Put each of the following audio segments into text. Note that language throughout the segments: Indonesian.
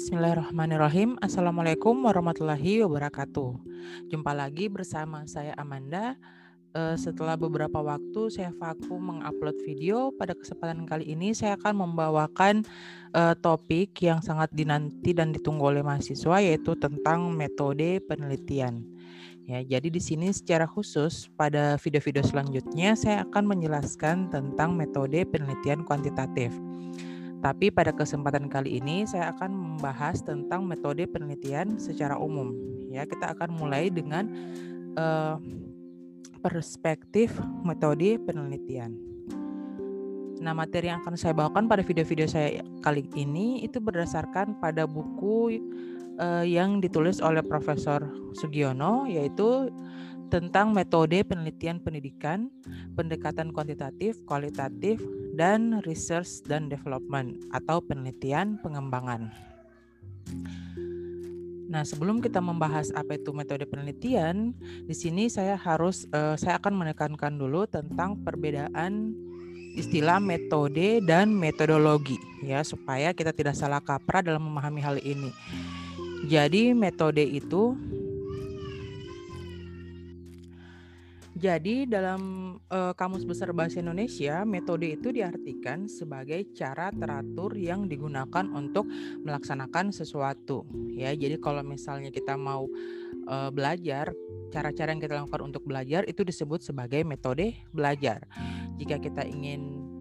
Bismillahirrahmanirrahim. Assalamualaikum warahmatullahi wabarakatuh. Jumpa lagi bersama saya Amanda. Uh, setelah beberapa waktu saya vakum mengupload video, pada kesempatan kali ini saya akan membawakan uh, topik yang sangat dinanti dan ditunggu oleh mahasiswa yaitu tentang metode penelitian. Ya, jadi di sini secara khusus pada video-video selanjutnya saya akan menjelaskan tentang metode penelitian kuantitatif. Tapi pada kesempatan kali ini saya akan membahas tentang metode penelitian secara umum. Ya, kita akan mulai dengan uh, perspektif metode penelitian. Nah, materi yang akan saya bawakan pada video-video saya kali ini itu berdasarkan pada buku uh, yang ditulis oleh Profesor Sugiono yaitu tentang metode penelitian pendidikan, pendekatan kuantitatif, kualitatif, dan research dan development atau penelitian pengembangan. Nah, sebelum kita membahas apa itu metode penelitian, di sini saya harus uh, saya akan menekankan dulu tentang perbedaan istilah metode dan metodologi ya supaya kita tidak salah kaprah dalam memahami hal ini. Jadi metode itu Jadi dalam uh, Kamus Besar Bahasa Indonesia, metode itu diartikan sebagai cara teratur yang digunakan untuk melaksanakan sesuatu. Ya, jadi kalau misalnya kita mau uh, belajar, cara-cara yang kita lakukan untuk belajar itu disebut sebagai metode belajar. Jika kita ingin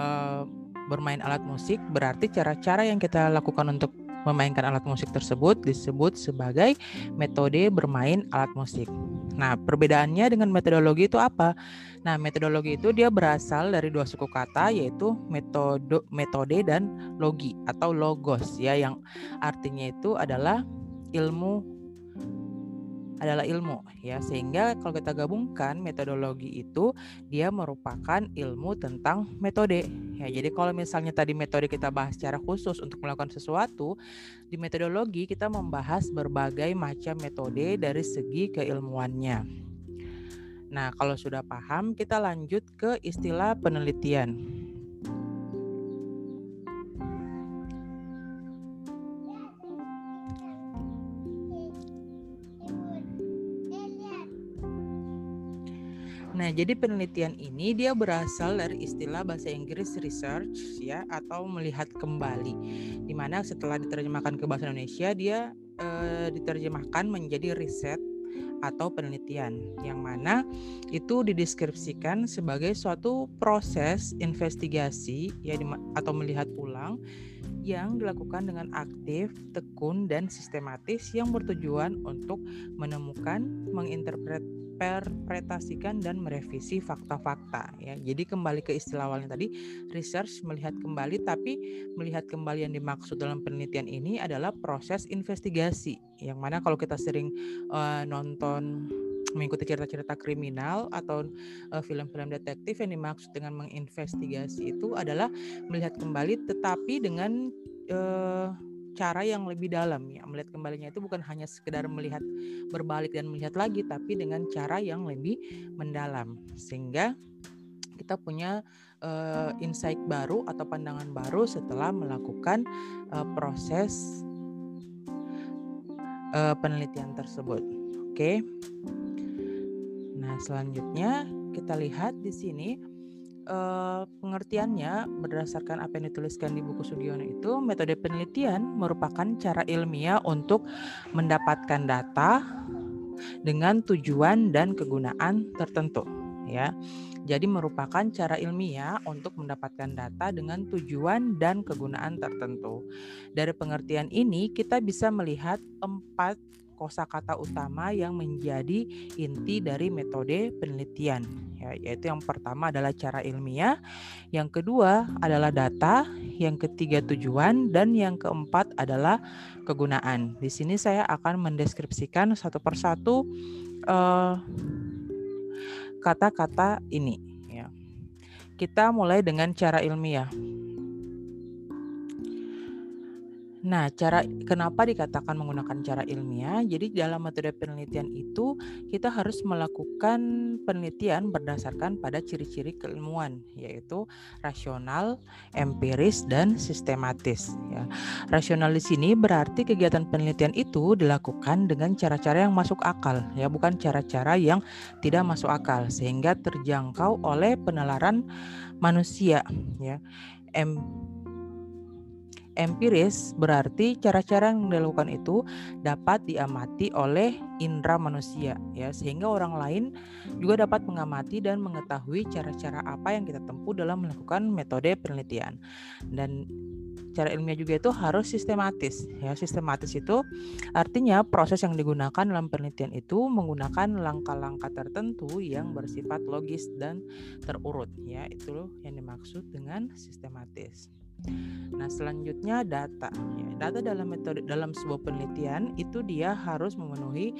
uh, bermain alat musik, berarti cara-cara yang kita lakukan untuk memainkan alat musik tersebut disebut sebagai metode bermain alat musik. Nah, perbedaannya dengan metodologi itu apa? Nah, metodologi itu dia berasal dari dua suku kata yaitu metode metode dan logi atau logos ya yang artinya itu adalah ilmu adalah ilmu ya. Sehingga kalau kita gabungkan metodologi itu dia merupakan ilmu tentang metode ya. Jadi kalau misalnya tadi metode kita bahas secara khusus untuk melakukan sesuatu di metodologi kita membahas berbagai macam metode dari segi keilmuannya. Nah kalau sudah paham kita lanjut ke istilah penelitian Nah, jadi penelitian ini dia berasal dari istilah bahasa Inggris research ya atau melihat kembali. Di mana setelah diterjemahkan ke bahasa Indonesia dia e, diterjemahkan menjadi riset atau penelitian yang mana itu dideskripsikan sebagai suatu proses investigasi ya atau melihat ulang yang dilakukan dengan aktif, tekun dan sistematis yang bertujuan untuk menemukan, menginterpret menginterpretasikan dan merevisi fakta-fakta ya. Jadi kembali ke istilah awalnya tadi research melihat kembali tapi melihat kembali yang dimaksud dalam penelitian ini adalah proses investigasi yang mana kalau kita sering uh, nonton mengikuti cerita-cerita kriminal atau uh, film-film detektif yang dimaksud dengan menginvestigasi itu adalah melihat kembali tetapi dengan uh, cara yang lebih dalam ya melihat kembalinya itu bukan hanya sekedar melihat berbalik dan melihat lagi tapi dengan cara yang lebih mendalam sehingga kita punya uh, insight baru atau pandangan baru setelah melakukan uh, proses uh, penelitian tersebut. Oke. Okay. Nah, selanjutnya kita lihat di sini uh, pengertiannya berdasarkan apa yang dituliskan di buku Sugiono itu metode penelitian merupakan cara ilmiah untuk mendapatkan data dengan tujuan dan kegunaan tertentu ya. Jadi merupakan cara ilmiah untuk mendapatkan data dengan tujuan dan kegunaan tertentu. Dari pengertian ini kita bisa melihat empat kosakata utama yang menjadi inti dari metode penelitian ya, yaitu yang pertama adalah cara ilmiah, yang kedua adalah data, yang ketiga tujuan dan yang keempat adalah kegunaan. Di sini saya akan mendeskripsikan satu persatu eh, kata-kata uh, ini ya. Kita mulai dengan cara ilmiah. Nah, cara kenapa dikatakan menggunakan cara ilmiah? Jadi dalam metode penelitian itu kita harus melakukan penelitian berdasarkan pada ciri-ciri keilmuan yaitu rasional, empiris dan sistematis ya. Rasional di sini berarti kegiatan penelitian itu dilakukan dengan cara-cara yang masuk akal ya, bukan cara-cara yang tidak masuk akal sehingga terjangkau oleh penalaran manusia ya. Empiris berarti cara-cara yang dilakukan itu dapat diamati oleh indera manusia ya. Sehingga orang lain juga dapat mengamati dan mengetahui cara-cara apa yang kita tempuh dalam melakukan metode penelitian. Dan cara ilmiah juga itu harus sistematis ya. Sistematis itu artinya proses yang digunakan dalam penelitian itu menggunakan langkah-langkah tertentu yang bersifat logis dan terurut ya. Itu yang dimaksud dengan sistematis Nah, selanjutnya data. Ya, data dalam metode dalam sebuah penelitian itu dia harus memenuhi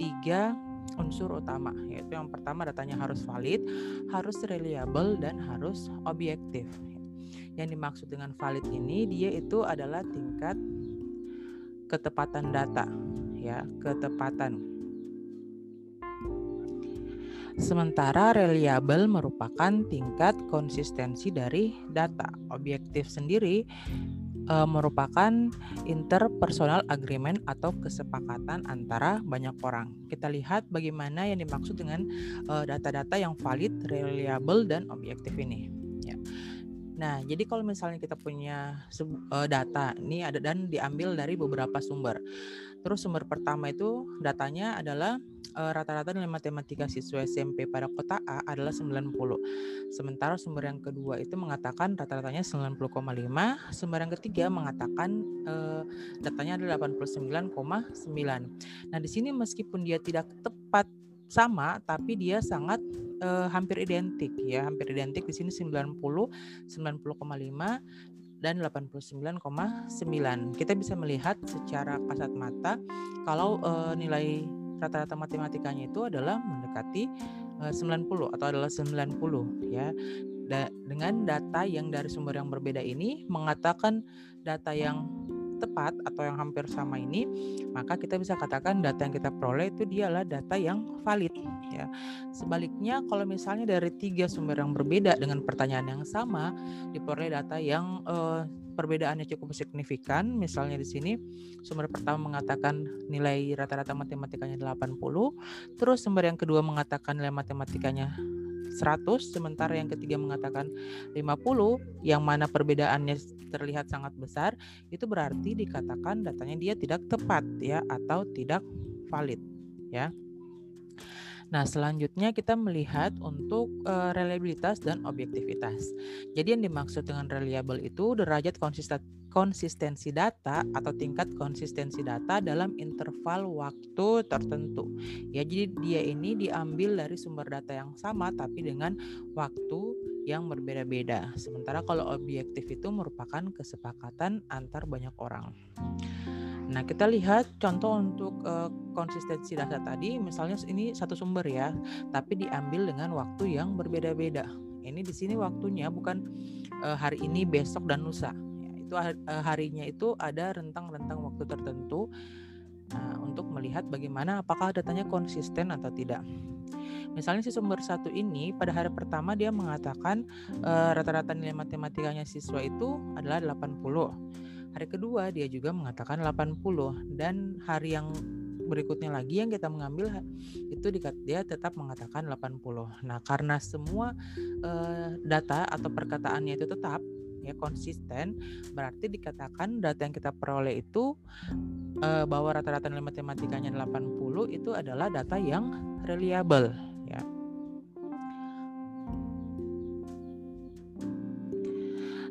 tiga unsur utama, yaitu yang pertama datanya harus valid, harus reliable dan harus objektif. Yang dimaksud dengan valid ini dia itu adalah tingkat ketepatan data, ya, ketepatan Sementara reliable merupakan tingkat konsistensi dari data. Objektif sendiri e, merupakan interpersonal agreement atau kesepakatan antara banyak orang. Kita lihat bagaimana yang dimaksud dengan data-data yang valid, reliable dan objektif ini. Nah, jadi kalau misalnya kita punya data, ini ada dan diambil dari beberapa sumber. Terus sumber pertama itu datanya adalah uh, rata-rata nilai matematika siswa SMP pada kota A adalah 90. Sementara sumber yang kedua itu mengatakan rata-ratanya 90,5, sumber yang ketiga mengatakan uh, datanya adalah 89,9. Nah, di sini meskipun dia tidak tepat sama tapi dia sangat uh, hampir identik ya, hampir identik di sini 90, 90,5 dan 89,9. Kita bisa melihat secara kasat mata kalau uh, nilai rata-rata matematikanya itu adalah mendekati uh, eh, 90 atau adalah 90 ya. Da dengan data yang dari sumber yang berbeda ini mengatakan data yang tepat atau yang hampir sama ini, maka kita bisa katakan data yang kita peroleh itu dialah data yang valid ya. Sebaliknya kalau misalnya dari tiga sumber yang berbeda dengan pertanyaan yang sama diperoleh data yang uh, perbedaannya cukup signifikan. Misalnya di sini sumber pertama mengatakan nilai rata-rata matematikanya 80, terus sumber yang kedua mengatakan nilai matematikanya 100, sementara yang ketiga mengatakan 50, yang mana perbedaannya terlihat sangat besar, itu berarti dikatakan datanya dia tidak tepat ya atau tidak valid ya. Nah, selanjutnya kita melihat untuk uh, reliabilitas dan objektivitas. Jadi yang dimaksud dengan reliable itu derajat konsisten konsistensi data atau tingkat konsistensi data dalam interval waktu tertentu. Ya, jadi dia ini diambil dari sumber data yang sama tapi dengan waktu yang berbeda-beda. Sementara kalau objektif itu merupakan kesepakatan antar banyak orang. Nah, kita lihat contoh untuk uh, konsistensi data tadi, misalnya ini satu sumber ya, tapi diambil dengan waktu yang berbeda-beda. Ini di sini waktunya bukan uh, hari ini, besok dan lusa. Itu uh, harinya itu ada rentang-rentang waktu tertentu nah, untuk melihat bagaimana apakah datanya konsisten atau tidak. Misalnya si sumber satu ini pada hari pertama dia mengatakan rata-rata uh, nilai matematikanya siswa itu adalah 80 Hari kedua dia juga mengatakan 80 dan hari yang berikutnya lagi yang kita mengambil itu dia tetap mengatakan 80. Nah, karena semua uh, data atau perkataannya itu tetap ya konsisten, berarti dikatakan data yang kita peroleh itu uh, bahwa rata-rata nilai matematikanya 80 itu adalah data yang reliable ya.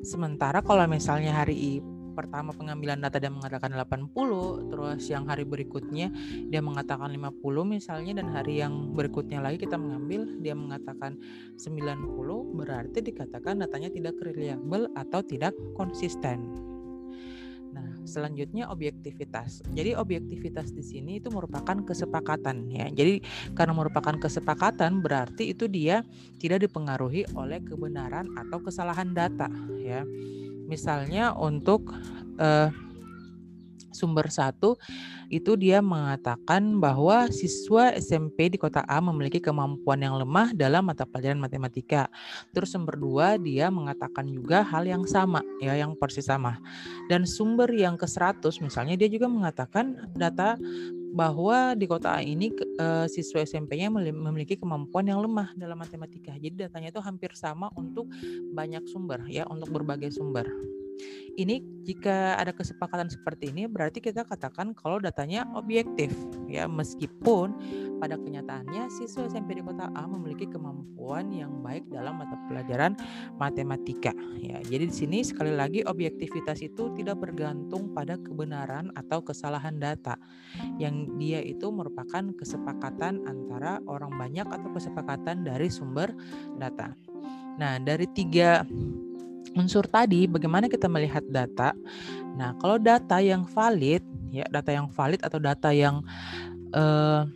Sementara kalau misalnya hari pertama pengambilan data dia mengatakan 80, terus yang hari berikutnya dia mengatakan 50 misalnya dan hari yang berikutnya lagi kita mengambil dia mengatakan 90, berarti dikatakan datanya tidak reliable atau tidak konsisten. Nah, selanjutnya objektivitas. Jadi objektivitas di sini itu merupakan kesepakatan ya. Jadi karena merupakan kesepakatan berarti itu dia tidak dipengaruhi oleh kebenaran atau kesalahan data ya. Misalnya untuk uh, sumber satu itu dia mengatakan bahwa siswa SMP di kota A memiliki kemampuan yang lemah dalam mata pelajaran matematika. Terus sumber dua dia mengatakan juga hal yang sama ya yang persis sama. Dan sumber yang ke 100 misalnya dia juga mengatakan data bahwa di kota A ini uh, siswa SMP-nya memiliki kemampuan yang lemah dalam matematika. Jadi datanya itu hampir sama untuk banyak sumber ya, untuk berbagai sumber. Ini jika ada kesepakatan seperti ini berarti kita katakan kalau datanya objektif ya meskipun pada kenyataannya siswa SMP di kota A memiliki kemampuan yang baik dalam mata pelajaran matematika ya. Jadi di sini sekali lagi objektivitas itu tidak bergantung pada kebenaran atau kesalahan data. Yang dia itu merupakan kesepakatan antara orang banyak atau kesepakatan dari sumber data. Nah, dari tiga unsur tadi bagaimana kita melihat data. Nah, kalau data yang valid ya, data yang valid atau data yang uh,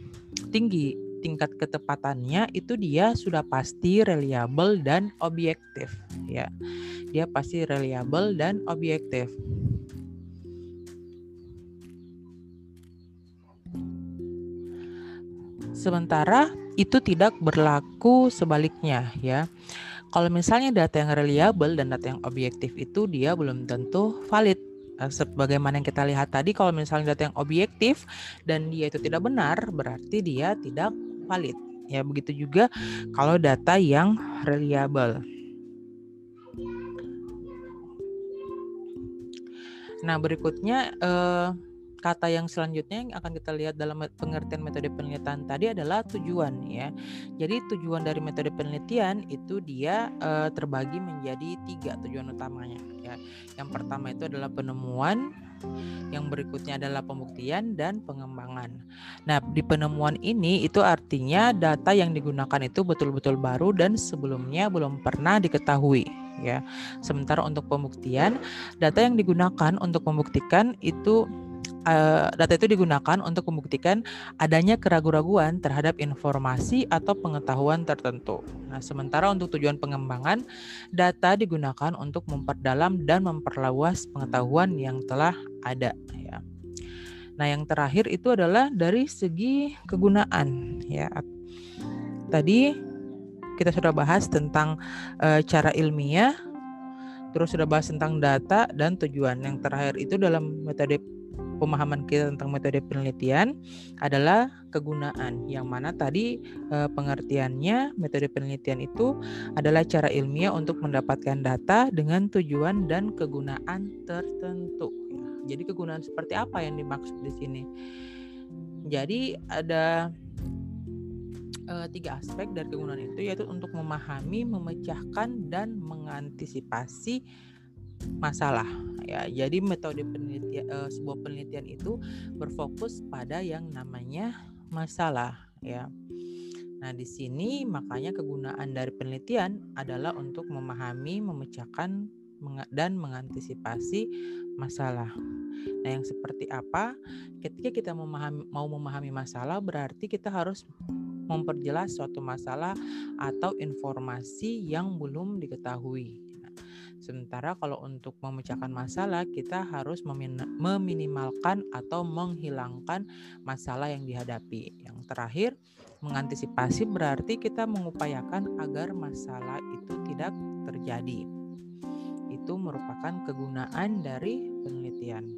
tinggi tingkat ketepatannya itu dia sudah pasti reliable dan objektif ya. Dia pasti reliable dan objektif. Sementara itu tidak berlaku sebaliknya ya. Kalau misalnya data yang reliable dan data yang objektif itu dia belum tentu valid. Eh, sebagaimana yang kita lihat tadi, kalau misalnya data yang objektif dan dia itu tidak benar, berarti dia tidak valid. Ya, begitu juga kalau data yang reliable. Nah, berikutnya eh, kata yang selanjutnya yang akan kita lihat dalam pengertian metode penelitian tadi adalah tujuan ya. Jadi tujuan dari metode penelitian itu dia e, terbagi menjadi tiga tujuan utamanya ya. Yang pertama itu adalah penemuan, yang berikutnya adalah pembuktian dan pengembangan. Nah, di penemuan ini itu artinya data yang digunakan itu betul-betul baru dan sebelumnya belum pernah diketahui ya. Sementara untuk pembuktian, data yang digunakan untuk membuktikan itu uh, data itu digunakan untuk membuktikan adanya keraguan-raguan terhadap informasi atau pengetahuan tertentu. Nah, sementara untuk tujuan pengembangan, data digunakan untuk memperdalam dan memperluas pengetahuan yang telah ada ya. Nah, yang terakhir itu adalah dari segi kegunaan ya. Tadi kita sudah bahas tentang uh, cara ilmiah terus sudah bahas tentang data dan tujuan. Yang terakhir itu dalam metode pemahaman kita tentang metode penelitian adalah kegunaan yang mana tadi e, pengertiannya metode penelitian itu adalah cara ilmiah untuk mendapatkan data dengan tujuan dan kegunaan tertentu. Jadi kegunaan seperti apa yang dimaksud di sini? Jadi ada e, tiga aspek dari kegunaan itu yaitu untuk memahami, memecahkan dan mengantisipasi masalah ya. Jadi metode penelitian uh, sebuah penelitian itu berfokus pada yang namanya masalah ya. Nah, di sini makanya kegunaan dari penelitian adalah untuk memahami, memecahkan dan mengantisipasi masalah. Nah, yang seperti apa? Ketika kita memahami, mau memahami masalah, berarti kita harus memperjelas suatu masalah atau informasi yang belum diketahui. Sementara kalau untuk memecahkan masalah, kita harus meminimalkan atau menghilangkan masalah yang dihadapi. Yang terakhir, mengantisipasi berarti kita mengupayakan agar masalah itu tidak terjadi. Itu merupakan kegunaan dari penelitian.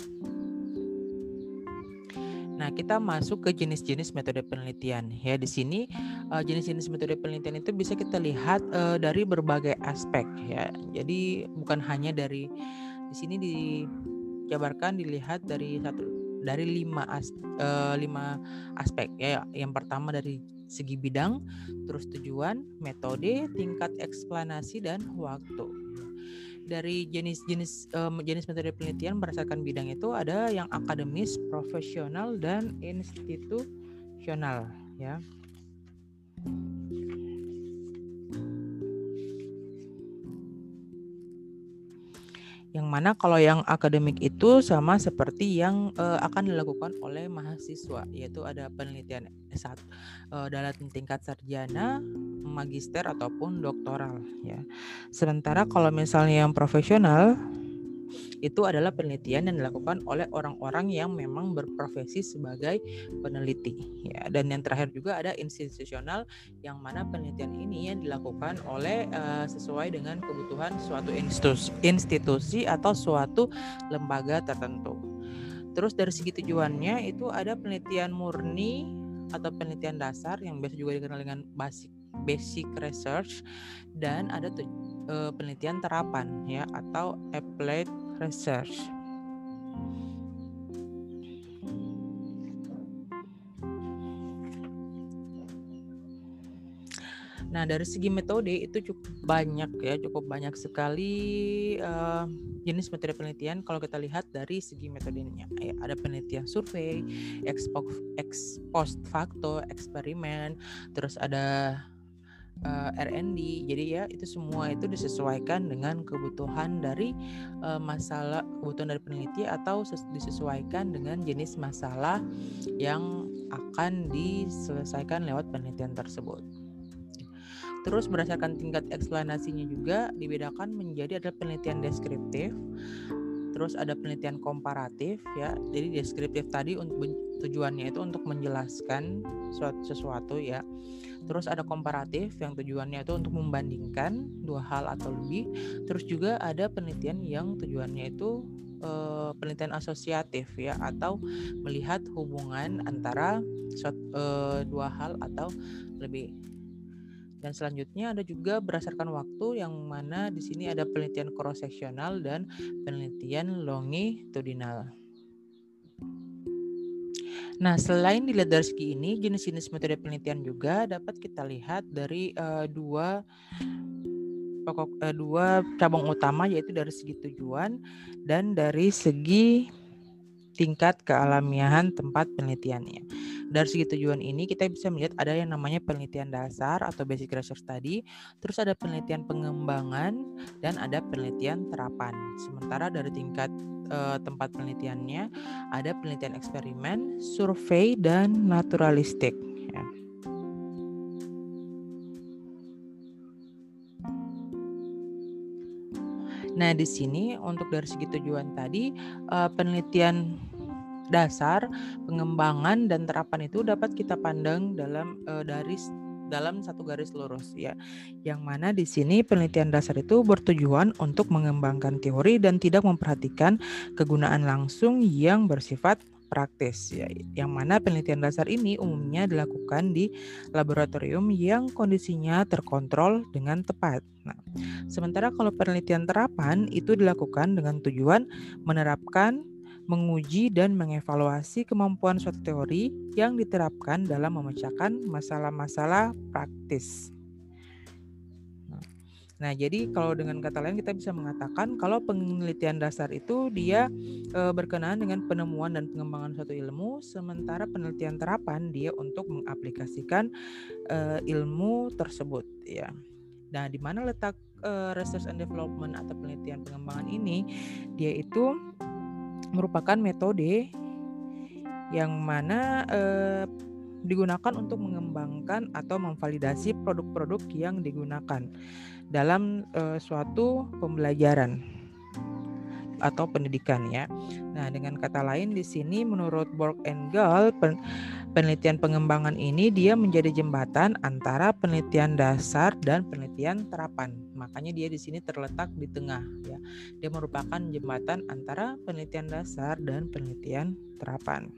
Nah, kita masuk ke jenis-jenis metode penelitian. Ya, di sini uh, jenis-jenis metode penelitian itu bisa kita lihat uh, dari berbagai aspek ya. Jadi bukan hanya dari di sini dijabarkan dilihat dari satu dari lima as, uh, lima aspek ya. Yang pertama dari segi bidang, terus tujuan, metode, tingkat eksplanasi dan waktu dari jenis-jenis um, jenis metode penelitian berdasarkan bidang itu ada yang akademis, profesional dan institusional ya. Yang mana kalau yang akademik itu sama seperti yang uh, akan dilakukan oleh mahasiswa, yaitu ada penelitian S1 uh, dalam tingkat sarjana, magister ataupun doktoral ya. Sementara kalau misalnya yang profesional itu adalah penelitian yang dilakukan oleh orang-orang yang memang berprofesi sebagai peneliti ya. Dan yang terakhir juga ada institusional yang mana penelitian ini yang dilakukan oleh uh, sesuai dengan kebutuhan suatu institusi, institusi atau suatu lembaga tertentu. Terus dari segi tujuannya itu ada penelitian murni atau penelitian dasar yang biasa juga dikenal dengan basic basic research dan ada uh, penelitian terapan ya atau applied research. Nah, dari segi metode itu cukup banyak ya, cukup banyak sekali uh, jenis metode penelitian kalau kita lihat dari segi metodenya. Ya, ada penelitian survei, ex post facto, eksperimen, terus ada uh, eh, R&D. Jadi ya itu semua itu disesuaikan dengan kebutuhan dari uh, masalah kebutuhan dari peneliti atau disesuaikan dengan jenis masalah yang akan diselesaikan lewat penelitian tersebut. Terus berdasarkan tingkat eksplanasinya juga dibedakan menjadi ada penelitian deskriptif, terus ada penelitian komparatif ya. Jadi deskriptif tadi untuk tujuannya itu untuk menjelaskan suatu sesuatu ya Terus ada komparatif yang tujuannya itu untuk membandingkan dua hal atau lebih. Terus juga ada penelitian yang tujuannya itu uh, penelitian asosiatif ya atau melihat hubungan antara uh, dua hal atau lebih. Dan selanjutnya ada juga berdasarkan waktu yang mana di sini ada penelitian cross seksional dan penelitian longitudinal. Nah, selain dilihat dari segi ini, jenis-jenis metode penelitian juga dapat kita lihat dari uh, dua pokok uh, dua cabang utama yaitu dari segi tujuan dan dari segi tingkat kealamiahan tempat penelitiannya. Dari segi tujuan ini kita bisa melihat ada yang namanya penelitian dasar atau basic research study, terus ada penelitian pengembangan dan ada penelitian terapan. Sementara dari tingkat uh, tempat penelitiannya ada penelitian eksperimen, survei dan naturalistik. Ya. Nah, di sini untuk dari segi tujuan tadi uh, penelitian dasar, pengembangan dan terapan itu dapat kita pandang dalam uh, dari dalam satu garis lurus ya. Yang mana di sini penelitian dasar itu bertujuan untuk mengembangkan teori dan tidak memperhatikan kegunaan langsung yang bersifat praktis ya. Yang mana penelitian dasar ini umumnya dilakukan di laboratorium yang kondisinya terkontrol dengan tepat. Nah, sementara kalau penelitian terapan itu dilakukan dengan tujuan menerapkan menguji dan mengevaluasi kemampuan suatu teori yang diterapkan dalam memecahkan masalah-masalah praktis. Nah, jadi kalau dengan kata lain kita bisa mengatakan kalau penelitian dasar itu dia e, berkenaan dengan penemuan dan pengembangan suatu ilmu, sementara penelitian terapan dia untuk mengaplikasikan e, ilmu tersebut ya. Nah, di mana letak e, research and development atau penelitian pengembangan ini? Dia itu merupakan metode yang mana eh, digunakan untuk mengembangkan atau memvalidasi produk-produk yang digunakan dalam eh, suatu pembelajaran atau pendidikan ya. Nah, dengan kata lain di sini menurut Borg and Gall pen, penelitian pengembangan ini dia menjadi jembatan antara penelitian dasar dan penelitian terapan. Makanya dia di sini terletak di tengah ya. Dia merupakan jembatan antara penelitian dasar dan penelitian terapan.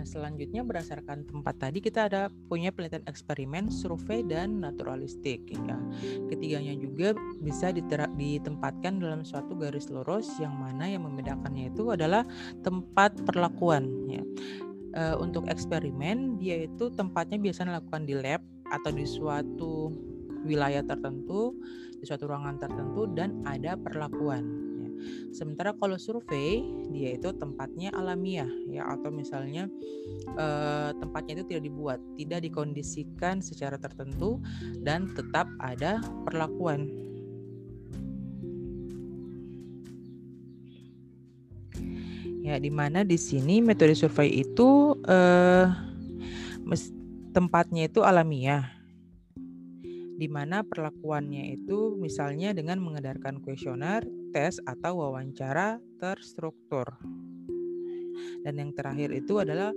Nah, selanjutnya berdasarkan tempat tadi kita ada punya penelitian eksperimen, survei dan naturalistik ya. Ketiganya juga bisa ditempatkan dalam suatu garis lurus yang mana yang membedakannya itu adalah tempat perlakuan ya. E, untuk eksperimen dia itu tempatnya biasanya dilakukan di lab atau di suatu wilayah tertentu, di suatu ruangan tertentu dan ada perlakuan Sementara kalau survei dia itu tempatnya alamiah ya atau misalnya eh, tempatnya itu tidak dibuat, tidak dikondisikan secara tertentu dan tetap ada perlakuan. Ya, di mana di sini metode survei itu eh, tempatnya itu alamiah di mana perlakuannya itu misalnya dengan mengedarkan kuesioner, tes atau wawancara terstruktur. Dan yang terakhir itu adalah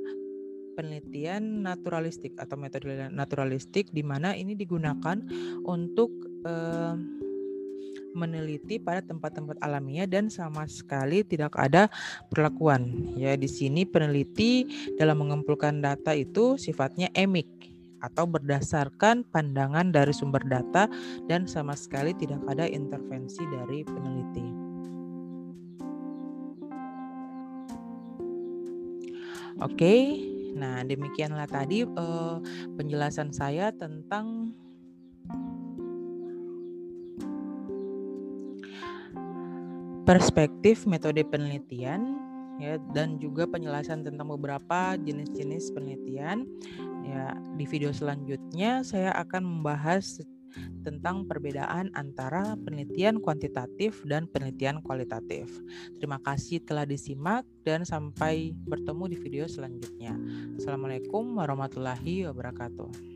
penelitian naturalistik atau metode naturalistik di mana ini digunakan untuk eh, meneliti pada tempat-tempat alamiah dan sama sekali tidak ada perlakuan. Ya, di sini peneliti dalam mengumpulkan data itu sifatnya emik atau berdasarkan pandangan dari sumber data dan sama sekali tidak ada intervensi dari peneliti. Oke, nah demikianlah tadi uh, penjelasan saya tentang perspektif metode penelitian ya dan juga penjelasan tentang beberapa jenis-jenis penelitian ya di video selanjutnya saya akan membahas tentang perbedaan antara penelitian kuantitatif dan penelitian kualitatif. Terima kasih telah disimak dan sampai bertemu di video selanjutnya. Assalamualaikum warahmatullahi wabarakatuh.